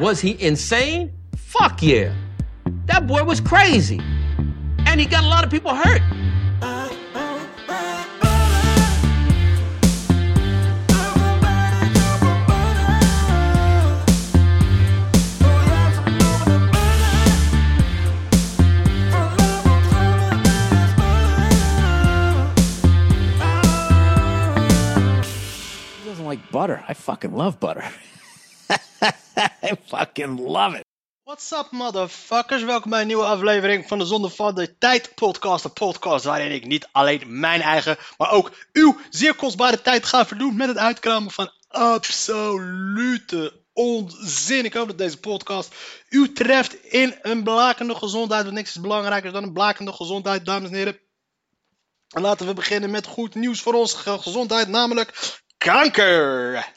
Was he insane? Fuck yeah. That boy was crazy. And he got a lot of people hurt. He doesn't like butter. I fucking love butter. I fucking love it. What's up, motherfuckers? Welkom bij een nieuwe aflevering van de Zonde van de Tijd podcast. Een podcast waarin ik niet alleen mijn eigen, maar ook uw zeer kostbare tijd ga verdoen met het uitkramen van absolute onzin. Ik hoop dat deze podcast u treft in een blakende gezondheid. Want niks is belangrijker dan een blakende gezondheid, dames en heren. En laten we beginnen met goed nieuws voor onze ge- gezondheid, namelijk kanker.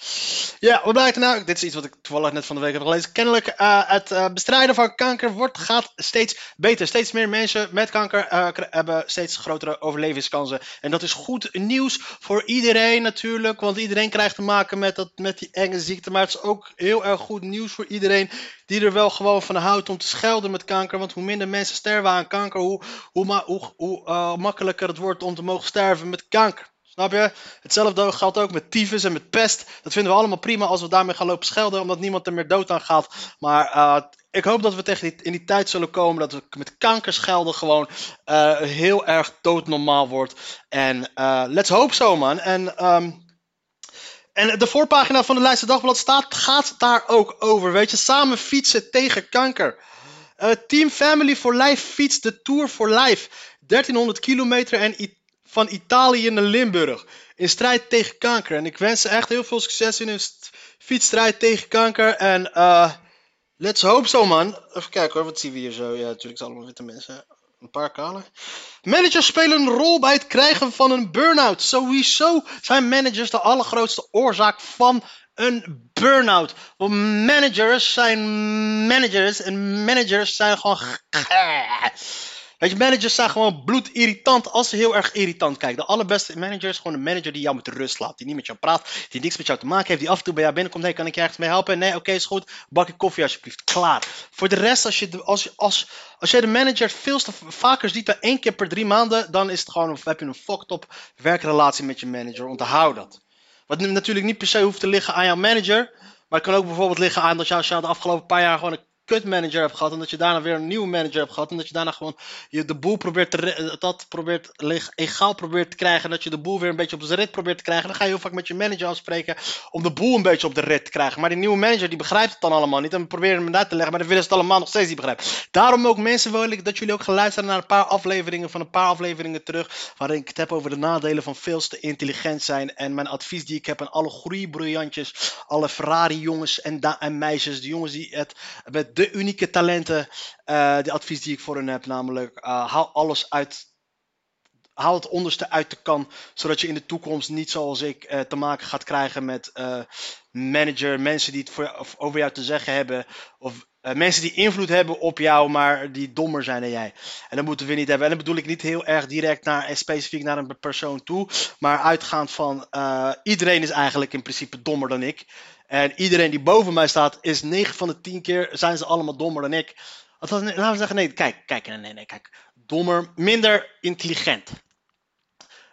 Ja, wat blijkt er nou? Dit is iets wat ik toevallig net van de week heb gelezen. Kennelijk, eh, het eh, bestrijden van kanker wordt, gaat steeds beter. Steeds meer mensen met kanker eh, hebben steeds grotere overlevingskansen. En dat is goed nieuws voor iedereen natuurlijk. Want iedereen krijgt te maken met, dat, met die enge ziekte. Maar het is ook heel erg goed nieuws voor iedereen die er wel gewoon van houdt om te schelden met kanker. Want hoe minder mensen sterven aan kanker, hoe, hoe, hoe, hoe makkelijker het wordt om te mogen sterven met kanker. Snap je? Hetzelfde geldt ook met tyfus en met pest. Dat vinden we allemaal prima als we daarmee gaan lopen schelden, omdat niemand er meer dood aan gaat. Maar eh, ik hoop dat we tegen die, in die tijd zullen komen dat we met kanker schelden gewoon eh, heel erg doodnormaal wordt. En eh, let's hope so, man. En, ehm, en de voorpagina van de Leidse Dagblad staat, gaat daar ook over. Weet je, samen fietsen tegen kanker. Team Family for Life fietst de Tour for Life. 1300 kilometer en I- van Italië naar Limburg. In strijd tegen kanker. En ik wens ze echt heel veel succes in hun st- fietsstrijd tegen kanker. En eh let's hope so, man. Even kijken hoor, wat zien we hier zo? Ja, natuurlijk zijn allemaal witte mensen. Een paar kale. Managers spelen een rol bij het krijgen van een burn-out. Sowieso zijn managers de allergrootste oorzaak van een burn-out. Want managers zijn managers en managers zijn gewoon. Weet je, managers zijn gewoon bloedirritant als ze heel erg irritant kijken. De allerbeste manager is gewoon een manager die jou met rust laat. Die niet met jou praat, die niks met jou te maken heeft. Die af en toe bij jou binnenkomt. Nee, kan ik je ergens mee helpen? Nee, oké, is goed. Bakje koffie alsjeblieft. Klaar. Voor de rest, als je, de- als, je- als, als jij de manager veel vaker ziet dan één keer per drie maanden, dan is het gewoon, een- heb je een fucked up werkrelatie met je manager. Onthoud dat. Wat natuurlijk niet per se hoeft te liggen aan jouw manager. Maar kan ook bijvoorbeeld liggen aan dat je je de afgelopen paar jaar gewoon een kut manager hebt gehad. En dat je daarna weer een nieuwe manager hebt gehad. En dat je daarna gewoon je de boel probeert te, re- dat probeert egaal probeert te krijgen. En dat je de boel weer een beetje op zijn rit probeert te krijgen. Dan ga je heel vaak met je manager afspreken om de boel een beetje op de rit te krijgen. Maar die nieuwe manager die begrijpt het dan allemaal niet. En we proberen hem uit te leggen. Maar dan willen ze het allemaal nog steeds niet begrijpen. Daarom ook mensen wil ik dat jullie ook gaan luisteren naar een paar afleveringen van een paar afleveringen terug. Waarin ik het heb over de nadelen van veel te intelligent zijn. En mijn advies die ik heb aan alle groeibriljantjes. Alle Ferrari jongens en, en meisjes. De jongens die het met de unieke talenten. eh, de advies die ik voor hen heb. Namelijk eh, haal alles uit haal het onderste uit de kan, zodat je in de toekomst niet zoals ik eh, te maken gaat krijgen met manager, mensen die het voor, over jou te zeggen hebben, of mensen die invloed hebben op jou, maar die dommer zijn dan jij. En dat moeten we niet hebben. En dat bedoel ik niet heel erg direct naar specifiek naar een persoon toe, maar uitgaand van iedereen is eigenlijk in principe dommer dan ik. En iedereen die boven mij staat, is 9 van de 10 keer zijn ze allemaal dommer dan ik. Laten we zeggen, nee, kijk, kijk, nee, nee, kijk. Dommer, minder intelligent.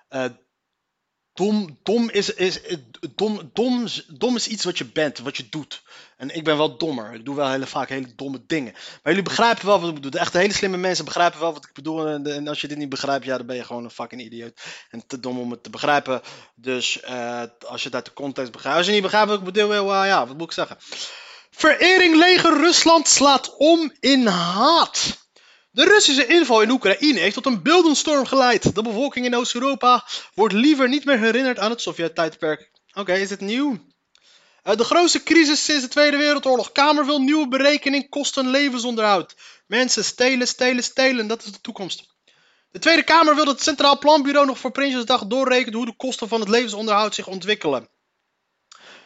Eh, dom, is, is, dom, dom, is- iets wat je bent, wat je doet. En ik ben wel dommer. Ik doe wel hele, vaak hele domme dingen. Maar jullie begrijpen wel wat ik bedoel. De echte hele slimme mensen begrijpen wel wat ik bedoel. En, als je dit niet begrijpt, ja, dan ben je gewoon een fucking idioot. En te dom om het te begrijpen. Dus eh, als je uit de context begrijpt. Als je niet begrijpt wat ik bedoel, wel, ja, wat moet ik zeggen? Verering leger Rusland slaat om in haat. De Russische inval in Oekraïne heeft tot een beeldenstorm geleid. De bevolking in Oost-Europa wordt liever niet meer herinnerd aan het Sovjet-tijdperk. Oké, is het nieuw? Eh, de grootste crisis sinds de Tweede Wereldoorlog. Kamer wil nieuwe berekening kosten levensonderhoud. Mensen stelen, stelen, stelen. Dat is de toekomst. De Tweede Kamer wil dat het Centraal Planbureau nog voor Prinsjesdag doorrekent hoe de kosten van het levensonderhoud zich ontwikkelen.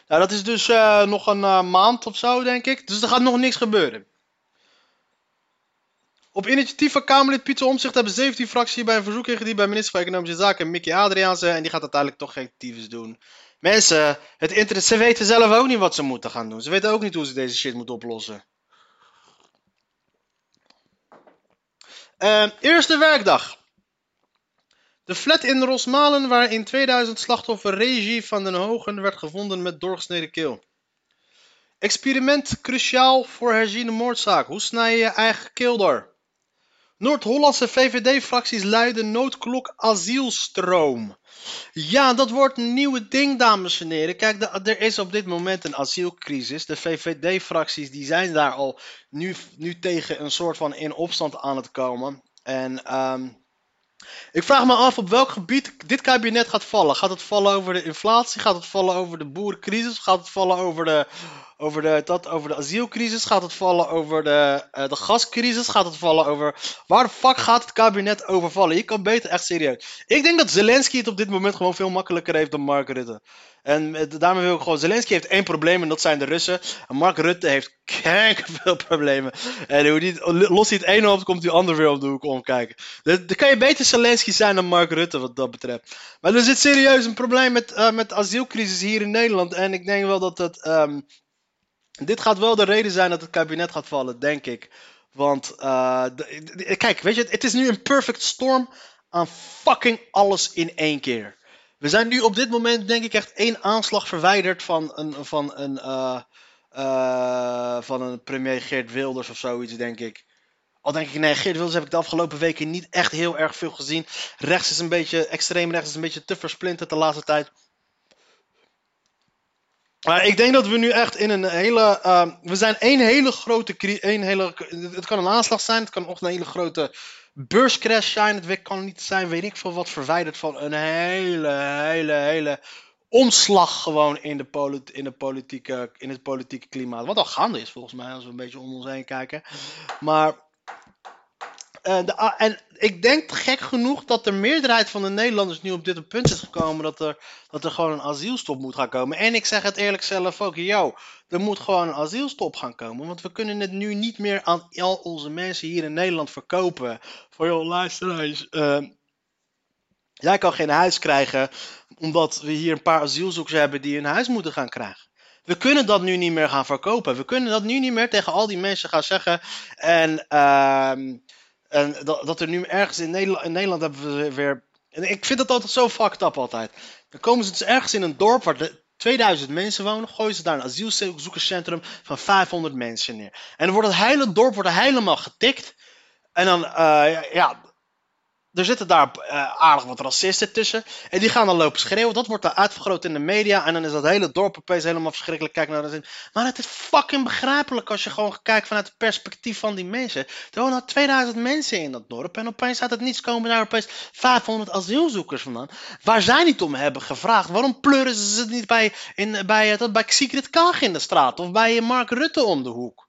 Nou, dat is dus eh, nog een eh, maand of zo, denk ik. Dus er gaat nog niks gebeuren. Op initiatief van Kamerlid Pieter Omtzigt hebben 17 fracties bij een verzoek ingediend bij minister van Economische Zaken Mickey Adriaanse. En die gaat uiteindelijk toch geen tyfus doen. Mensen, het internet, ze weten zelf ook niet wat ze moeten gaan doen. Ze weten ook niet hoe ze deze shit moeten oplossen. Ehm, eerste werkdag. De flat in Rosmalen, waar in 2000 slachtoffer Regie van den Hogen werd gevonden met doorgesneden keel. Experiment cruciaal voor herziene moordzaak. Hoe snij je je eigen keel door? Noord-Hollandse VVD-fracties luiden noodklok asielstroom. Ja, dat wordt een nieuwe ding, dames en heren. Kijk, er is op dit moment een asielcrisis. De VVD-fracties die zijn daar al nu, nu tegen een soort van in opstand aan het komen. En ehm, ik vraag me af op welk gebied dit kabinet gaat vallen. Gaat het vallen over de inflatie? Gaat het vallen over de boerencrisis? Gaat het vallen over de, over de, dat, over de asielcrisis? Gaat het vallen over de, eh, de gascrisis? Gaat het vallen over... Waar de fuck gaat het kabinet over vallen? Je kan beter echt serieus. Ik denk dat Zelensky het op dit moment gewoon veel makkelijker heeft dan Mark Rutte. En eh, daarmee wil ik gewoon... Zelensky heeft één probleem en dat zijn de Russen. En Mark Rutte heeft veel problemen. En hoe die, lost hij het ene op, komt die ander weer op de hoek omkijken. Dan dan kan je beter Zelensky zijn dan Mark Rutte wat dat betreft. Maar er zit serieus een probleem met, eh, met asielcrisis hier in Nederland. En ik denk wel dat het... ehm, dit gaat wel de reden zijn dat het kabinet gaat vallen, denk ik. Want, eh, kijk, weet je, het is nu een perfect storm aan fucking alles in één keer. We zijn nu op dit moment, denk ik, echt één aanslag verwijderd van een, van een, eh, eh, van een premier Geert Wilders of zoiets, denk ik. Al denk ik, nee, Geert Wilders heb ik de afgelopen weken niet echt heel erg veel gezien. Rechts is een beetje, extreem rechts is een beetje te versplinterd de laatste tijd. Maar ik denk dat we nu echt in een hele. ehm, we zijn één hele grote. Één hele, het kan een aanslag zijn, het kan ook een hele grote beurscrash zijn. Het kan niet zijn, weet ik veel wat, verwijderd van een hele, hele, hele omslag gewoon in, de polit, in, de politieke, in het politieke klimaat. Wat al gaande is volgens mij, als we een beetje om ons heen kijken. Maar. Eh, en ik denk gek genoeg dat de meerderheid van de Nederlanders nu op dit punt is gekomen dat er dat er gewoon een asielstop moet gaan komen. En ik zeg het eerlijk zelf ook, yo, er moet gewoon een asielstop gaan komen. Want we kunnen het nu niet meer aan al onze mensen hier in Nederland verkopen. Voor joh, luister eens. ehm, jij kan geen huis krijgen omdat we hier een paar asielzoekers hebben die een huis moeten gaan krijgen. We kunnen dat nu niet meer gaan verkopen. We kunnen dat nu niet meer tegen al die mensen gaan zeggen. En, ehm, en dat, dat er nu ergens in Nederland, in Nederland hebben we weer. En ik vind het altijd zo fucked up altijd. Dan komen ze dus ergens in een dorp waar de 2000 mensen wonen, gooien ze daar een asielzoekerscentrum van 500 mensen neer. En dan wordt het hele dorp wordt helemaal getikt. En dan, eh, ja, er zitten daar eh, aardig wat racisten tussen. En die gaan dan lopen schreeuwen. Dat wordt dan uitvergroot in de media. En dan is dat hele dorp opeens helemaal verschrikkelijk. Kijken naar zin. Maar het is fucking begrijpelijk als je gewoon kijkt vanuit het perspectief van die mensen. Er wonen 2000 mensen in dat dorp. En opeens uit het niets komen daar opeens 500 asielzoekers vandaan. Waar zij niet om hebben gevraagd. Waarom pleuren ze ze niet bij, in, bij, eh, dat bij Sigrid Kaag in de straat? Of bij Mark Rutte om de hoek?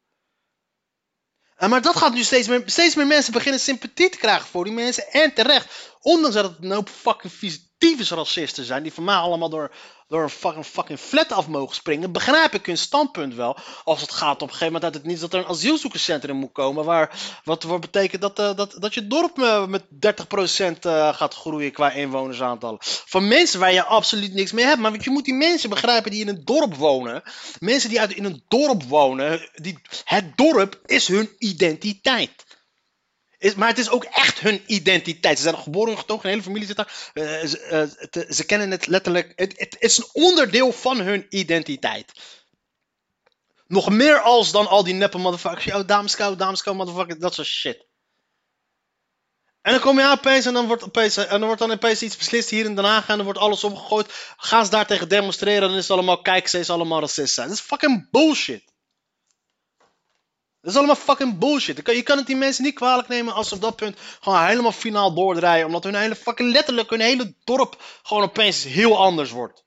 Eh, maar dat gaat nu steeds meer, steeds meer mensen beginnen sympathie te krijgen voor die mensen. En terecht. Ondanks dat het een hoop fucking tyfus racisten zijn. Die van mij allemaal door, door een fucking, fucking flat af mogen springen. Begrijp ik hun standpunt wel. Als het gaat op een gegeven moment uit het niets dat er een asielzoekerscentrum moet komen. Waar, wat, wat betekent dat, eh, dat, dat je dorp eh, met 30% eh, gaat groeien qua inwonersaantallen. Van mensen waar je absoluut niks mee hebt. Maar je moet die mensen begrijpen die in een dorp wonen. Mensen die uit, in een dorp wonen. Die, het dorp is hun identiteit. Is, maar het is ook echt hun identiteit. Ze zijn geboren en getogen, een hele familie zit daar. Eh, ze, eh, ze kennen het letterlijk. Het, het is een onderdeel van hun identiteit. Nog meer als dan al die neppe motherfuckers. Yo, dameskou, dameskou, motherfucker, dat soort shit. En dan kom je aan opeens en dan wordt, opeens, en dan wordt dan opeens iets beslist hier in Den Haag en dan wordt alles opgegooid. Gaan ze daar tegen demonstreren en dan is het allemaal, kijk, ze is allemaal racist. Dat is fucking bullshit. Dat is allemaal fucking bullshit. Je kan- het die mensen niet kwalijk nemen als ze op dat punt gewoon helemaal finaal doordraaien. Omdat hun hele fucking letterlijk hun hele dorp gewoon opeens heel anders wordt.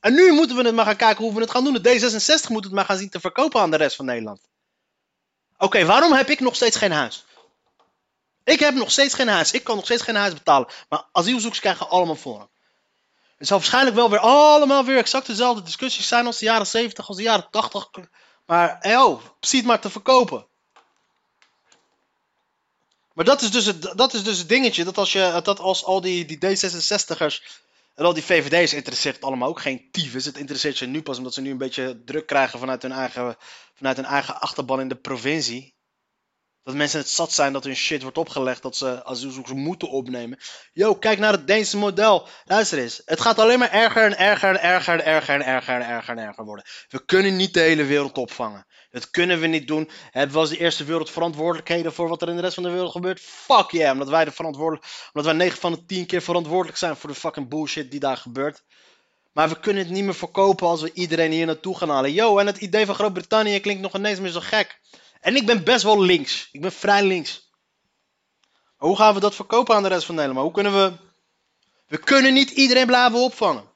En nu moeten we het maar gaan kijken hoe we het gaan doen. De D66 moet het maar gaan zien te verkopen aan de rest van Nederland. Oké, waarom heb ik nog steeds geen huis? Ik heb nog steeds geen huis. Ik kan nog steeds geen huis betalen. Maar asielzoekers krijgen allemaal voorrang. Het zal waarschijnlijk wel weer allemaal weer exact dezelfde discussies zijn als de jaren 70, als de jaren 80. Maar oh, zie het maar te verkopen. Maar dat is dus het, dat is dus het dingetje. Dat als, je, dat als al die, die D66'ers En al die VVD's interesseert het allemaal ook geen tyfus. Het interesseert ze nu pas omdat ze nu een beetje druk krijgen vanuit hun eigen, vanuit hun eigen achterban in de provincie. Dat mensen het zat zijn dat hun shit wordt opgelegd, dat ze asielzoekers moeten opnemen. Yo, kijk naar het Deense model. Luister eens, het gaat alleen maar erger en erger en erger en erger en erger en erger en erger worden. We kunnen niet de hele wereld opvangen. Dat kunnen we niet doen. Hebben we als de eerste wereld verantwoordelijkheden voor wat er in de rest van de wereld gebeurt? Fuck yeah, omdat wij, de verantwoordelijk, omdat wij 9 van de 10 keer verantwoordelijk zijn voor de fucking bullshit die daar gebeurt. Maar we kunnen het niet meer verkopen als we iedereen hier naartoe gaan halen. Yo, en het idee van Groot-Brittannië klinkt nog ineens meer zo gek. En ik ben best wel links. Ik ben vrij links. Maar hoe gaan we dat verkopen aan de rest van Nederland? Hoe kunnen we... We kunnen niet iedereen blijven opvangen.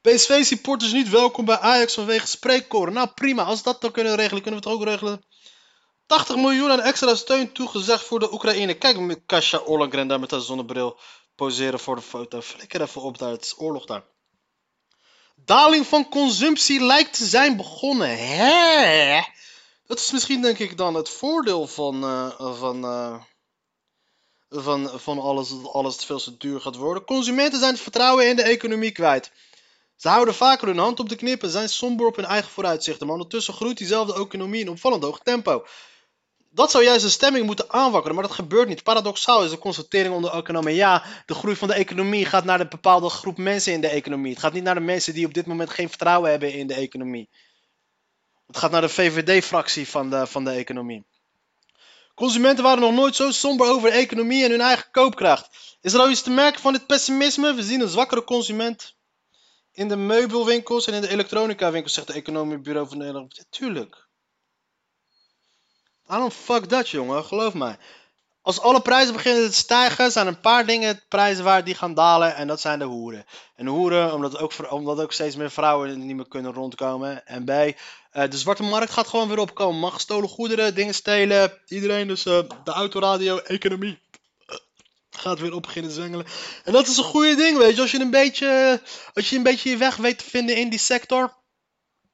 PSV supporters niet welkom bij Ajax vanwege spreekkoren. Nou prima, als dat dan kunnen regelen, kunnen we het ook regelen. 80 miljoen aan extra steun toegezegd voor de Oekraïne. Kijk Kasia Ollengren daar met haar zonnebril poseren voor de foto. Flikker even op daar, het is oorlog daar. Daling van consumptie lijkt te zijn begonnen. Hè? Dat is misschien denk ik dan het voordeel van, uh, van, uh, van, van alles dat alles veel te duur gaat worden. Consumenten zijn het vertrouwen in de economie kwijt. Ze houden vaker hun hand op de knip en zijn somber op hun eigen vooruitzichten. Maar ondertussen groeit diezelfde economie in opvallend hoog tempo. Dat zou juist de stemming moeten aanwakkeren, maar dat gebeurt niet. Paradoxaal is de constatering onder economie. Ja, de groei van de economie gaat naar een bepaalde groep mensen in de economie. Het gaat niet naar de mensen die op dit moment geen vertrouwen hebben in de economie. Het gaat naar de VVD-fractie van de, van de economie. Consumenten waren nog nooit zo somber over de economie en hun eigen koopkracht. Is er al iets te merken van dit pessimisme? We zien een zwakkere consument in de meubelwinkels en in de elektronica winkels, zegt de Economiebureau van Nederland. Ja, tuurlijk. Waarom fuck dat, jongen? Geloof mij. Als alle prijzen beginnen te stijgen, zijn een paar dingen prijzen waar die gaan dalen. En dat zijn de hoeren. En hoeren, omdat ook, omdat ook steeds meer vrouwen niet meer kunnen rondkomen. En B, uh, de zwarte markt gaat gewoon weer opkomen. Mag gestolen goederen, dingen stelen. Iedereen, dus uh, de autoradio, economie. Uh, gaat weer op beginnen zwengelen. En dat is een goede ding, weet je. Als je een beetje, als je een beetje je weg weet te vinden in die sector.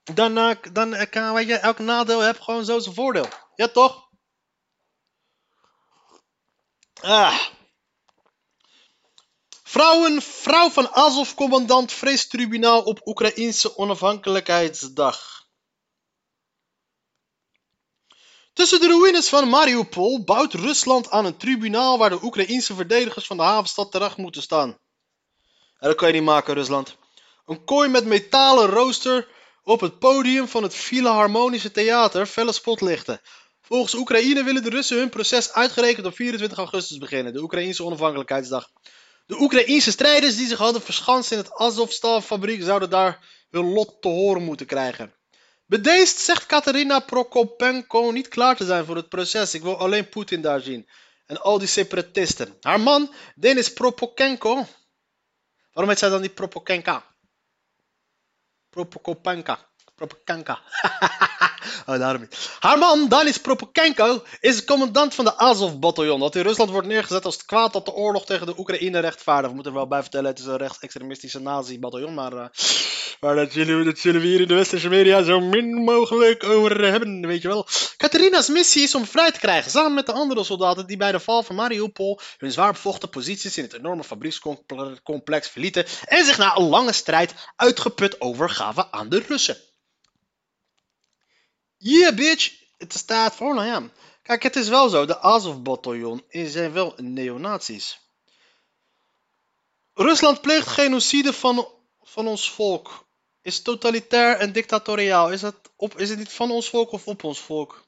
Dan, dan kan, weet je, elk nadeel heeft gewoon zo zijn voordeel. Ja, toch? Ah. Vrouwen, vrouw van Azov-commandant vreest tribunaal op Oekraïnse onafhankelijkheidsdag. Tussen de ruïnes van Mariupol bouwt Rusland aan een tribunaal waar de Oekraïnse verdedigers van de havenstad terecht moeten staan. En dat kan je niet maken, Rusland. Een kooi met metalen rooster op het podium van het Philharmonische Theater felle spotlichten. Volgens Oekraïne willen de Russen hun proces uitgerekend op 24 augustus beginnen, de Oekraïnse onafhankelijkheidsdag. De Oekraïnse strijders die zich hadden verschanst in het Azovstal-fabriek zouden daar hun lot te horen moeten krijgen. Bedeesd zegt Katerina Prokopenko niet klaar te zijn voor het proces. Ik wil alleen Poetin daar zien. En al die separatisten. Haar man, Denis Propokenko. Waarom heet zij dan niet Propokenka? Propokopenka. Propokenka. oh, daarom niet. Haar man, Danis Propokenko, is commandant van de Azov-bataljon. Dat in Rusland wordt neergezet als het kwaad dat de oorlog tegen de Oekraïne rechtvaardigt. We moeten er wel bij vertellen, het is een rechtsextremistische nazi-bataljon. Maar, zullen, dat zullen we hier in de westerse media zo min mogelijk over hebben, weet je wel. Katerina's missie is om vrij te krijgen, samen met de andere soldaten die bij de val van Mariupol hun zwaar bevochten posities in het enorme fabriekscomplex verlieten en zich na een lange strijd uitgeput overgaven aan de Russen. Yeah, bitch! Het staat voor, nou ja. Kijk, het is wel zo. De Azov-bataljon zijn wel neonazies. Rusland pleegt genocide van, van ons volk. Is totalitair en dictatoriaal. Is het, op, is het niet van ons volk of op ons volk?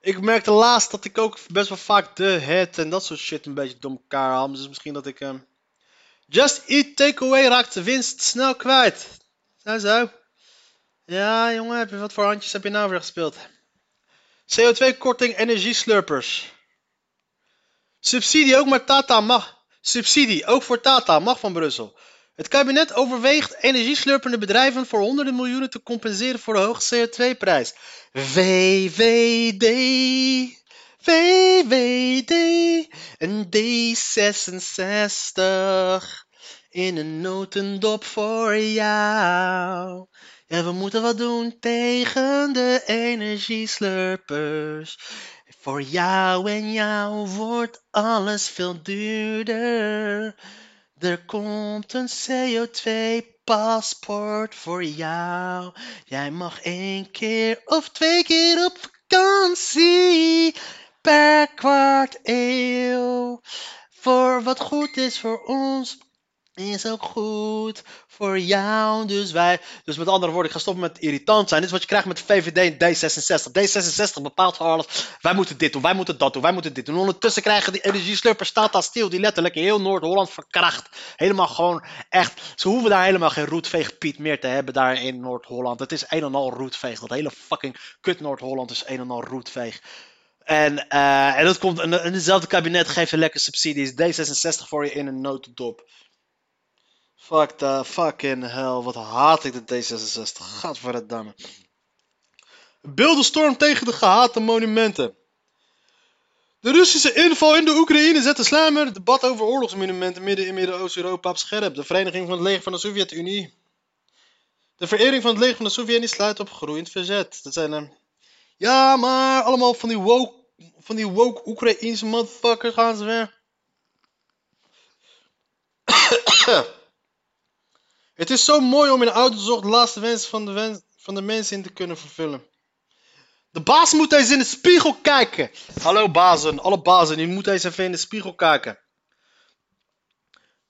Ik merkte laatst dat ik ook best wel vaak de, het en dat soort shit een beetje door elkaar haal. Dus misschien dat ik... Uh... Just Eat Takeaway raakt de winst snel kwijt. Zo zo. Ja, jongen, heb je, wat voor handjes heb je nou weer gespeeld? CO2-korting energieslurpers. Subsidie ook maar Tata mag. Subsidie ook voor Tata mag van Brussel. Het kabinet overweegt energieslurpende bedrijven voor honderden miljoenen te compenseren voor de hoge CO2-prijs. VVD, VVD en D66 in een notendop voor jou. Ja, we moeten wat doen tegen de energieslurpers. Voor jou en jou wordt alles veel duurder. Er komt een CO2-paspoort voor jou. Jij mag één keer of twee keer op vakantie per kwart eeuw. Voor wat goed is voor ons, is ook goed voor jou. Dus wij, dus met andere woorden, ik ga stoppen met irritant zijn. Dit is wat je krijgt met VVD en D66. D66 bepaalt gewoon alles. Wij moeten dit doen, wij moeten dat doen, wij moeten dit doen. Ondertussen krijgen die energieslurpers Tata Steel, die letterlijk heel Noord-Holland verkracht. Helemaal gewoon echt. Ze hoeven daar helemaal geen roetveegpiet meer te hebben daar in Noord-Holland. Het is een en al roetveeg. Dat hele fucking kut Noord-Holland is een en al roetveeg. En, eh, en dat komt, en, en hetzelfde kabinet geeft een lekker subsidies. D66 voor je in een notendop. Fuck the fucking hell. Wat haat ik de D66. Gadverdamme. Beeldenstorm tegen de gehate monumenten. De Russische inval in de Oekraïne zette slijmer het debat over oorlogsmonumenten midden in Midden-Oost-Europa op scherp. De Vereniging van het Leger van de Sovjet-Unie. De verering van het leger van de Sovjet-Unie sluit op groeiend verzet. Dat zijn er. Ja, maar allemaal van die woke, van die woke Oekraïense motherfuckers gaan ze weer. Het is zo mooi om in de autozocht de laatste wens van de, wens van de mensen in te kunnen vervullen. De baas moet eens in de spiegel kijken. Hallo bazen, alle bazen, die moeten eens even in de spiegel kijken.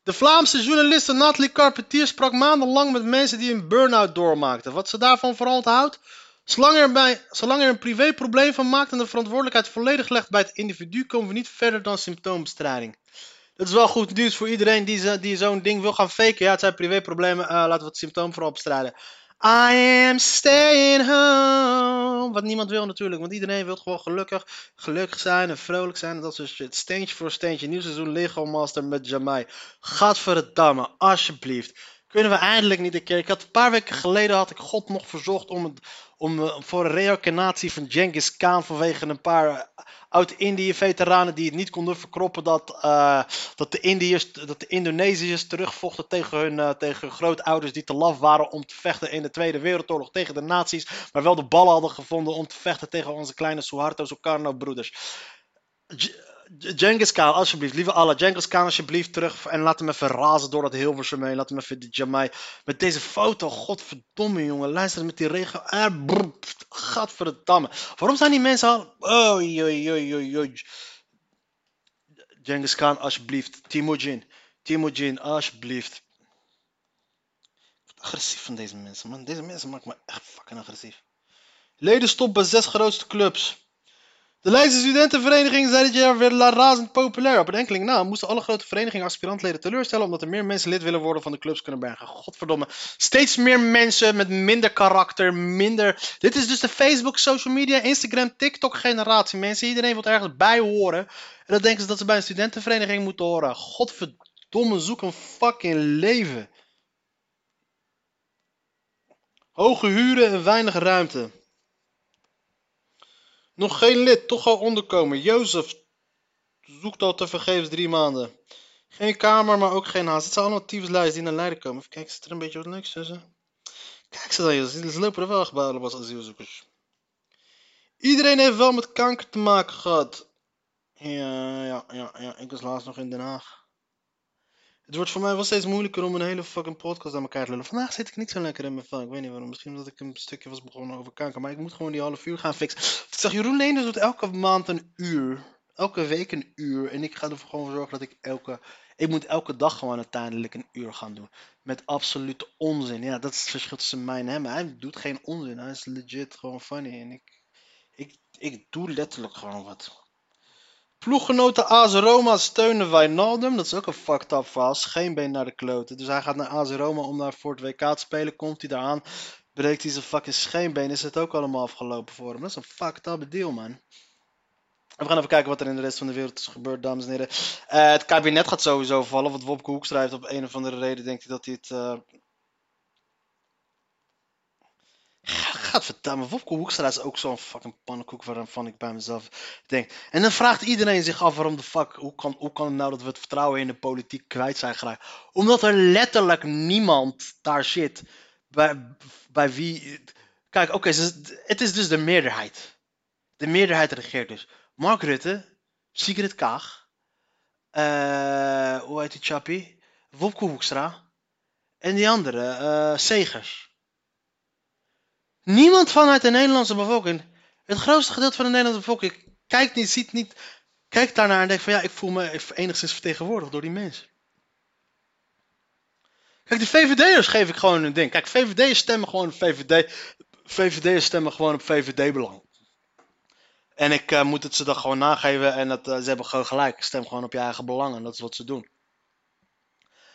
De Vlaamse journaliste Nathalie Carpentier sprak maandenlang met mensen die een burn-out doormaakten. Wat ze daarvan vooral onthoudt? Zolang er, zolang er een privéprobleem van maakt en de verantwoordelijkheid volledig legt bij het individu, komen we niet verder dan symptoombestrijding. Dat is wel goed nieuws voor iedereen die, die zo'n ding wil gaan faken. Ja, het zijn privéproblemen. eh, laten we het symptoom vooral bestrijden. I am staying home. Wat niemand wil natuurlijk, want iedereen wil gewoon gelukkig, gelukkig zijn en vrolijk zijn. En dat soort shit. Steentje voor steentje. Nieuw seizoen Lego Master met Jamai. Gadverdamme, alsjeblieft. Kunnen we eindelijk niet een keer. Ik had een paar weken geleden had ik God nog verzocht om, om eh, voor een reïncarnatie van Genghis Khan vanwege een paar eh, oud-Indië-veteranen die het niet konden verkroppen dat, eh, dat, de Indiërs, dat de Indonesiërs terugvochten tegen hun, tegen grootouders die te laf waren om te vechten in de Tweede Wereldoorlog tegen de nazi's, maar wel de ballen hadden gevonden om te vechten tegen onze kleine Suharto Sukarno-broeders. Genghis Khan, alsjeblieft, lieve Allah, Genghis Khan, alsjeblieft terug en laat hem even razen door dat Hilversum heen. Laat hem even de Jamai. Met deze foto, godverdomme jongen, luister met die regen. Pft, gadverdamme. Waarom zijn die mensen al... Oei, oei, oei, oei, oei. Genghis Khan, alsjeblieft. Timujin, Timujin, alsjeblieft. Agressief van deze mensen, man. Deze mensen maken me echt fucking agressief. Ledenstop bij zes grootste clubs. De Leidse studentenvereniging zei dit jaar weer razend populair. Op een enkeling na moesten alle grote verenigingen aspirantleden teleurstellen omdat er meer mensen lid willen worden van de clubs kunnen bergen. Godverdomme. Steeds meer mensen met minder karakter, minder... Dit is dus de Facebook, social media, Instagram, TikTok generatie. Mensen, iedereen wil ergens bij horen. En dan denken ze dat ze bij een studentenvereniging moeten horen. Godverdomme, zoek een fucking leven. Hoge huren en weinig ruimte. Nog geen lid, toch al onderkomen. Jozef zoekt al te vergeefs drie maanden. Geen kamer, maar ook geen haast. Het zijn allemaal tyfuslijsten die naar Leiden komen. Even kijken, zit er een beetje wat leuks tussen? Kijk ze dan, joh. ze ze lopen er wel gebouwen als asielzoekers. Iedereen heeft wel met kanker te maken gehad. Ja, ja, ja, ja. Ik was laatst nog in Den Haag. Het wordt voor mij wel steeds moeilijker om een hele fucking podcast aan elkaar te lullen. Vandaag zit ik niet zo lekker in mijn vel. Ik weet niet waarom. Misschien omdat ik een stukje was begonnen over kanker. Maar ik moet gewoon die half uur gaan fixen. Ik zag Jeroen Leenders doet elke maand een uur. Elke week een uur. En ik ga er gewoon voor zorgen dat ik elke... Ik moet elke dag gewoon uiteindelijk een uur gaan doen. Met absolute onzin. Ja, dat is het verschil tussen mij en hem. Hij doet geen onzin. Hij is legit gewoon funny. En ik... Ik, ik doe letterlijk gewoon wat. Ploeggenoten AS Roma steunen Wijnaldum. Dat is ook een fucked up verhaal. Scheenbeen naar de kloten. Dus hij gaat naar AS Roma om daar voor het WK te spelen. Komt hij daaraan, breekt hij zijn fucking scheenbeen. Is het ook allemaal afgelopen voor hem. Dat is een fucked up deal, man. We gaan even kijken wat er in de rest van de wereld is gebeurd, dames en heren. Eh, het kabinet gaat sowieso vallen, want Wopke Hoekstra heeft op een of andere reden, denkt hij dat hij het... eh, Gadverdamme, Wopke Hoekstra is ook zo'n fucking pannenkoek waarvan ik bij mezelf denk. En dan vraagt iedereen zich af waarom de fuck, hoe kan, hoe kan het nou dat we het vertrouwen in de politiek kwijt zijn geraakt? Omdat er letterlijk niemand daar zit bij, bij wie... Kijk, oké, het is dus de meerderheid. De meerderheid regeert dus. Mark Rutte, Sigrid Kaag, eh, hoe heet die chappie? Wopke Hoekstra en die andere, eh, Segers. Niemand vanuit de Nederlandse bevolking, het grootste gedeelte van de Nederlandse bevolking, kijkt niet, ziet niet, kijkt daarnaar en denkt van ja, ik voel me enigszins vertegenwoordigd door die mensen. Kijk, de VVD'ers geef ik gewoon een ding. Kijk, VVD'ers stemmen gewoon op VVD. VVD'ers stemmen gewoon op VVD-belang. En ik eh, moet het ze dan gewoon nageven en dat, eh, ze hebben gewoon gelijk. Stem gewoon op je eigen belangen, dat is wat ze doen.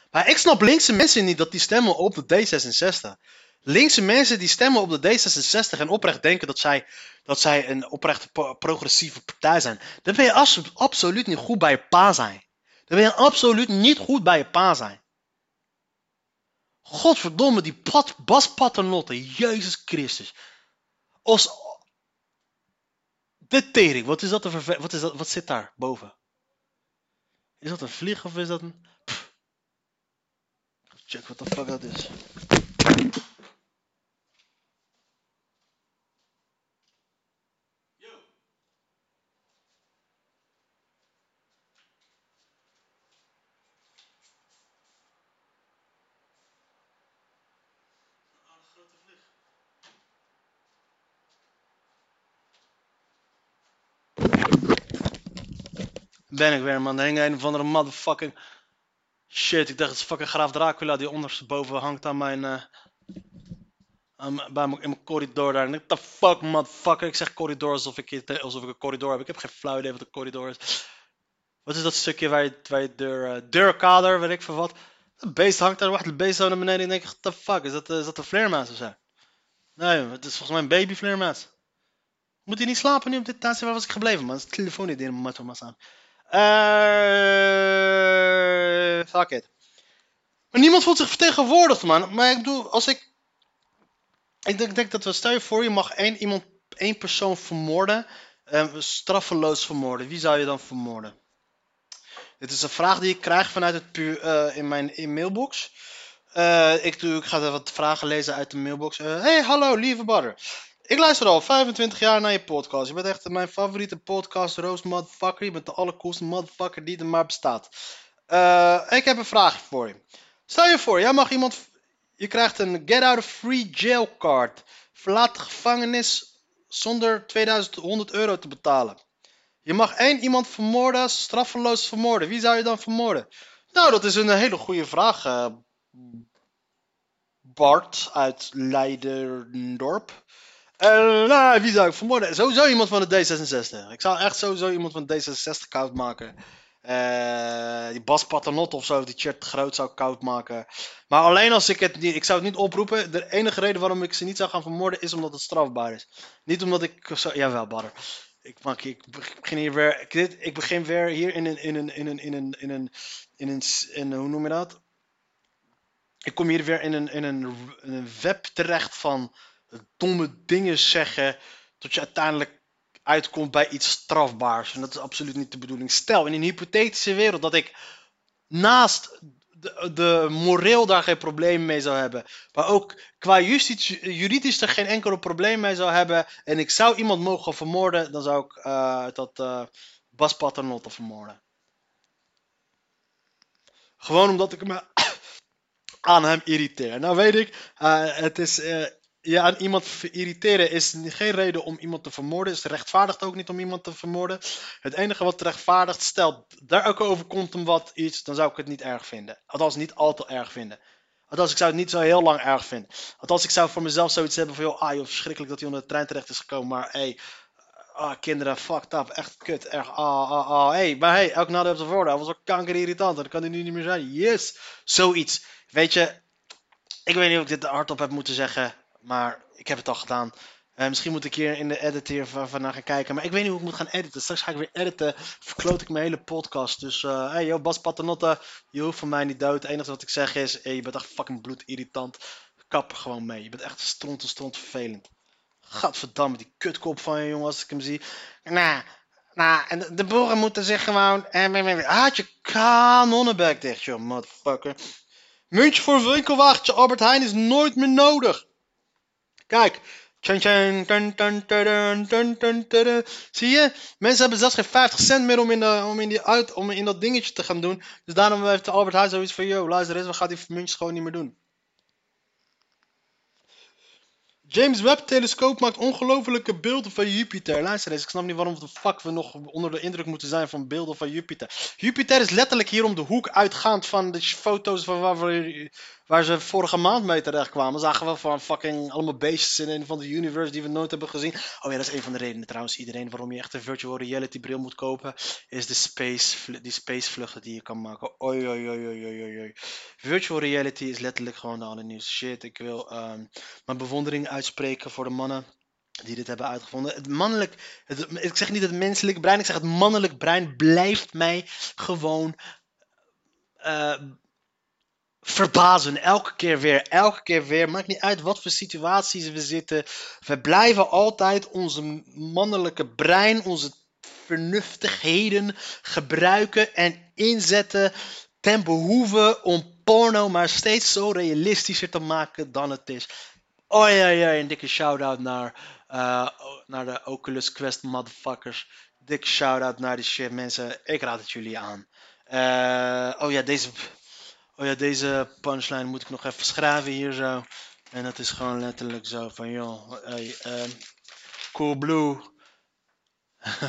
Maar ik snap linkse mensen niet dat die stemmen op de D66. Linkse mensen die stemmen op de D66 en oprecht denken dat zij, dat zij een oprecht pro- progressieve partij zijn. Dan ben je abso- absoluut niet goed bij je pa zijn. Dan ben je absoluut niet goed bij je pa zijn. Godverdomme, die pat, Bas Jezus Christus. Als... De tering, wat is dat, een verve- wat, is dat wat zit daar boven? Is dat een vlieg of is dat een... Check wat de fuck dat is. Ben ik weer, man. Er hing een of andere motherfucking... Shit, ik dacht het is fucking Graaf Dracula die ondersteboven hangt aan mijn... eh, aan in mijn corridor daar. En ik, the fuck, motherfucker. Ik zeg corridor alsof ik, alsof ik een corridor heb. Ik heb geen flauw idee wat een corridor is. Wat is dat stukje waar je, waar je deur... eh, deurkader, weet ik veel wat. Het beest hangt daar, wacht, het beest zo naar beneden. En ik denk, the fuck, is dat, eh, is dat een vleermuis of zo? Nee, het is volgens mij een babyvleermuis. Moet hij niet slapen nu op dit tijdstip? Waar was ik gebleven, man? Het telefoon niet in mijn aan. Eh, fuck it. Maar niemand voelt zich vertegenwoordigd, man. Maar ik bedoel, als ik... Ik denk, dat we, stel je voor, je mag één, iemand, één persoon vermoorden. eh, straffeloos vermoorden. Wie zou je dan vermoorden? Dit is een vraag die ik krijg vanuit het pu eh, in mijn mailbox. Eh, ik, doe, ik ga wat vragen lezen uit de mailbox. Hey, hallo, lieve Badder. Ik luister al 25 jaar naar je podcast. Je bent echt mijn favoriete podcast, Roos Motherfucker. Je bent de allercoolste motherfucker die er maar bestaat. Eh, ik heb een vraagje voor je. Stel je voor, jij mag iemand... Je krijgt een get out of free jail card. Verlaat de gevangenis zonder 2100 euro te betalen. Je mag één iemand vermoorden, straffeloos vermoorden. Wie zou je dan vermoorden? Nou, dat is een hele goede vraag. eh, Bart uit Leiderdorp. Nou, wie zou ik vermoorden? Sowieso iemand van de D66. Ik zou echt sowieso iemand van de D66 koud maken. Eh, die Bas Paternotte of zo, die Chert Groot zou koud maken. Maar alleen als ik het niet... Ik zou het niet oproepen. De enige reden waarom ik ze niet zou gaan vermoorden is omdat het strafbaar is. Niet omdat ik... Zo, jawel, Badder. Ik, ik begin hier weer... Ik, ik begin weer hier in een... In een, in een, in een, in een, in een, in een hoe noem je dat? Ik kom hier weer in een, in een, in een web terecht van domme dingen zeggen. Tot je uiteindelijk uitkomt bij iets strafbaars. En dat is absoluut niet de bedoeling. Stel, in een hypothetische wereld dat ik naast de, de moreel daar geen probleem mee zou hebben. Maar ook qua justitie, juridisch er geen enkel probleem mee zou hebben. En ik zou iemand mogen vermoorden. Dan zou ik eh, dat eh, Bas Paternotte vermoorden. Gewoon omdat ik me aan hem irriteer. Nou weet ik, eh, het is, je aan iemand irriteren is geen reden om iemand te vermoorden. Is rechtvaardigt ook niet om iemand te vermoorden. Het enige wat rechtvaardigt, stel daar ook overkomt hem wat iets, dan zou ik het niet erg vinden. Althans, niet al te erg vinden. Althans, ik zou het niet zo heel lang erg vinden. Althans, ik zou voor mezelf zoiets hebben van, joh, ah joh, verschrikkelijk dat hij onder de trein terecht is gekomen, maar hey, ah, kinderen, fucked up, echt kut, erg, ah, ah, ah, hey, maar hey, elk nadeel heeft zijn voordeel, was ook kanker irritant, dan kan hij nu niet meer zijn, yes, zoiets. Weet je, ik weet niet of ik dit hardop heb moeten zeggen, maar ik heb het al gedaan. Eh, misschien moet ik hier in de edit van, naar gaan kijken. Maar ik weet niet hoe ik moet gaan editen. Straks ga ik weer editen. Verkloot ik mijn hele podcast. Dus, eh hey, yo, Bas Paternotte. Je hoeft van mij niet dood. Het enige wat ik zeg is, je bent echt fucking bloedirritant. Kap gewoon mee. Je bent echt stront en stront vervelend. Gadverdamme, die kutkop van je jongen, als ik hem zie. Nou, nou, en de, de boeren moeten zich gewoon... Eh, haat je kanonnenbek dicht, joh, motherfucker. Muntje voor winkelwagentje Albert Heijn is nooit meer nodig. Tudun. Zie je? Mensen hebben zelfs geen 50 cent meer om in, de, om, in die uit, om in dat dingetje te gaan doen. Dus daarom heeft Albert Heijn zoiets van: yo, luister eens, we gaan die muntjes gewoon niet meer doen. James Webb telescoop maakt ongelofelijke beelden van Jupiter. Luister eens, ik snap niet waarom de fuck we nog onder de indruk moeten zijn van beelden van Jupiter. Jupiter is letterlijk hier om de hoek uitgaand van de foto's van waar, we, waar ze vorige maand mee terecht kwamen. Zagen we van fucking allemaal beestjes in een van de universe die we nooit hebben gezien. Oh ja, dat is een van de redenen trouwens. Iedereen waarom je echt een virtual reality bril moet kopen, is de space, die space vluchten die je kan maken. Oi, oi, oi, oi, oi, oi. Virtual reality is letterlijk gewoon de allernieuwste shit. Ik wil um, mijn bewondering uitspreken voor de mannen die dit hebben uitgevonden. Het mannelijk, het, ik zeg niet het menselijk brein, ik zeg het mannelijk brein blijft mij gewoon uh, verbazen. Elke keer weer, elke keer weer. Maakt niet uit wat voor situaties we zitten. We blijven altijd onze mannelijke brein, onze vernuftigheden gebruiken en inzetten ten behoeve om porno maar steeds zo realistischer te maken dan het is. Oh ja, ja, een dikke shout-out naar, uh, naar de Oculus Quest motherfuckers. Dikke shout-out naar die shit mensen. Ik raad het jullie aan. Uh, oh ja, deze Oh ja, deze punchline moet ik nog even schrijven hier zo. En dat is gewoon letterlijk zo van, joh, hey, Cool Blue.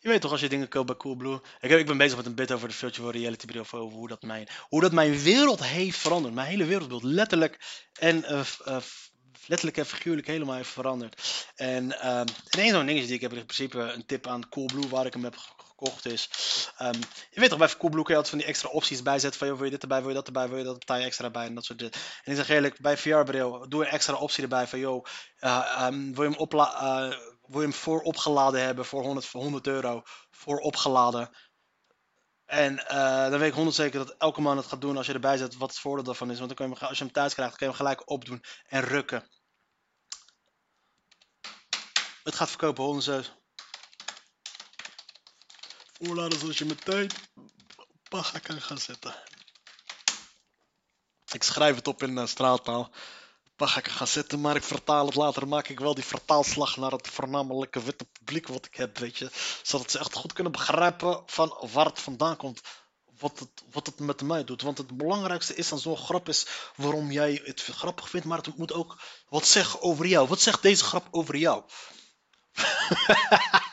je weet toch als je dingen koopt bij Cool Blue. Ik, ik ben bezig met een bit over de virtual reality bril, over hoe dat, mijn, hoe dat mijn wereld heeft veranderd. Mijn hele wereldbeeld letterlijk en uh, uh, letterlijk en figuurlijk helemaal heeft veranderd. En, uh, en een zo'n dingetje die ik heb in principe een tip aan Coolblue waar ik hem heb gekocht is. Um, je weet toch, bij Coolblue je altijd van die extra opties bijzetten. Van, joh, wil je dit erbij, wil je dat erbij, wil je dat betaal je extra bij en dat soort dingen. En ik zeg eerlijk, bij VR-bril, doe een extra optie erbij van, joh, uh, um, wil, je hem opla uh, wil je hem voor opgeladen hebben voor 100, voor 100 euro. Voor opgeladen. En uh, dan weet ik 100 zeker dat elke man het gaat doen als je erbij zet wat het voordeel daarvan is. Want dan kun je hem, als je hem thuis krijgt, kun je hem gelijk opdoen en rukken. Het gaat verkopen 107 voorladen zodat je meteen paga kan gaan zetten. Ik schrijf het op in uh, straaltaal. Paga kan gaan zetten, maar ik vertaal het later. maak ik wel die vertaalslag naar het voornamelijke witte publiek wat ik heb, weet je. Zodat ze echt goed kunnen begrijpen van waar het vandaan komt. Wat het, wat het met mij doet. Want het belangrijkste is dan zo'n grap is waarom jij het grappig vindt. Maar het moet ook wat zeggen over jou. Wat zegt deze grap over jou?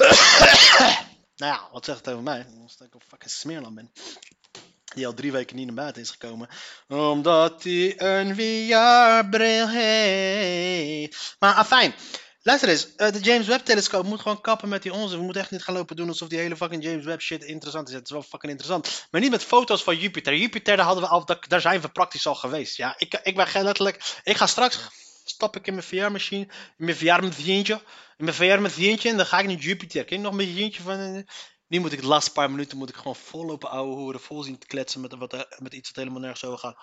nou ja, wat zegt het over mij? Omdat ik een fucking smeerland ben. Die al drie weken niet naar buiten is gekomen. Omdat hij een VR-bril heeft. Maar afijn. Luister eens, eh, de James Webb telescoop moet gewoon kappen met die onze. We moeten echt niet gaan lopen doen alsof die hele fucking James Webb shit interessant is. Het is wel fucking interessant. Maar niet met foto's van Jupiter. Jupiter, daar, hadden we al, daar zijn we praktisch al geweest. Ja, ik, ik ben letterlijk. Ik ga straks stap ik in mijn VR-machine, in mijn VR-machientje, in mijn VR-machientje en dan ga ik naar Jupiter. Ken je nog een machientje van... Uh, nu moet ik de laatste paar minuten moet ik gewoon vollopen ouwe hoeren, vol zien te kletsen met, wat, met iets wat helemaal nergens over gaat.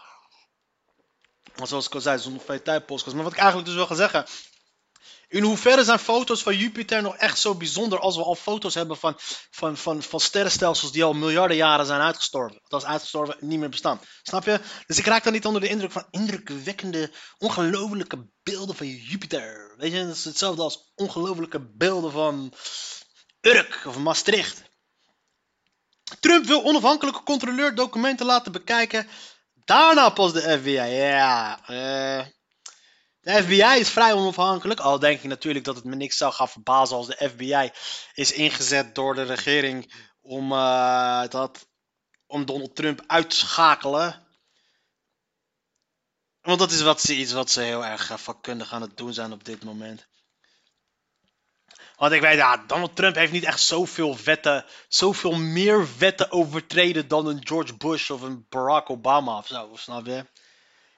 Maar zoals ik al zei, zonder veel tijd. Maar wat ik eigenlijk dus wil gaan zeggen, in hoeverre zijn foto's van Jupiter nog echt zo bijzonder als we al foto's hebben van, van, van, van sterrenstelsels die al miljarden jaren zijn uitgestorven? Dat is uitgestorven niet meer bestaan. Snap je? Dus ik raak dan niet onder de indruk van indrukwekkende, ongelofelijke beelden van Jupiter. Weet je, dat is hetzelfde als ongelofelijke beelden van Urk of Maastricht. Trump wil onafhankelijke controleur documenten laten bekijken. Daarna pas de FBI. Ja, eh. De FBI is vrij onafhankelijk, al denk ik natuurlijk dat het me niks zou gaan verbazen als de FBI is ingezet door de regering om, uh, dat, om Donald Trump uit te schakelen. Want dat is wat ze, iets wat ze heel erg uh, vakkundig aan het doen zijn op dit moment. Want ik weet, ja, Donald Trump heeft niet echt zoveel wetten, zoveel meer wetten overtreden dan een George Bush of een Barack Obama of zo, snap je?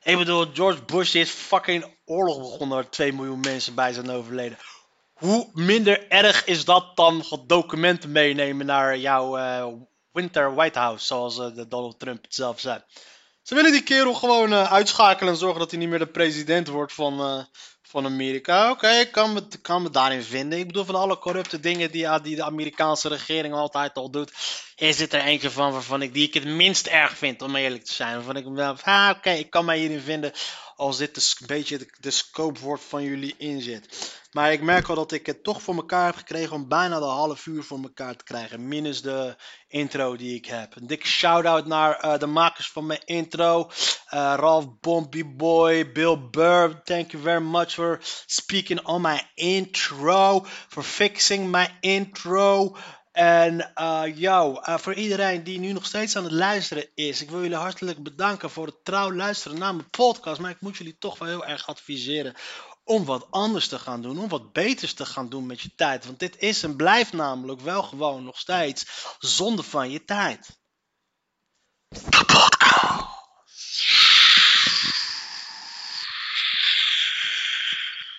Ik bedoel, George Bush is fucking oorlog begonnen waar 2 miljoen mensen bij zijn overleden. Hoe minder erg is dat dan documenten meenemen naar jouw uh, Winter White House, zoals uh, de Donald Trump het zelf zei. Ze willen die kerel gewoon uh, uitschakelen en zorgen dat hij niet meer de president wordt van, van Amerika. Oké, ik kan me, kan me daarin vinden. Ik bedoel, van alle corrupte dingen die, die de Amerikaanse regering altijd al doet. Is dit er eentje van waarvan ik die ik het minst erg vind, om eerlijk te zijn. Waarvan ik wel, ah, oké, ik kan mij hierin vinden als dit een beetje de, scope wordt van jullie inzet. Maar ik merk wel dat ik het toch voor elkaar heb gekregen om bijna de half uur voor elkaar te krijgen. Minus de intro die ik heb. Een dikke shout-out naar uh, de makers van mijn intro. Uh, Ralph Bombie Boy, Bill Burr. Thank you very much for speaking on my intro. For fixing my intro. En uh, jou, uh, voor iedereen die nu nog steeds aan het luisteren is, ik wil jullie hartelijk bedanken voor het trouw luisteren naar mijn podcast. Maar ik moet jullie toch wel heel erg adviseren om wat anders te gaan doen, om wat beters te gaan doen met je tijd. Want dit is en blijft namelijk wel gewoon nog steeds zonde van je tijd. Kapot.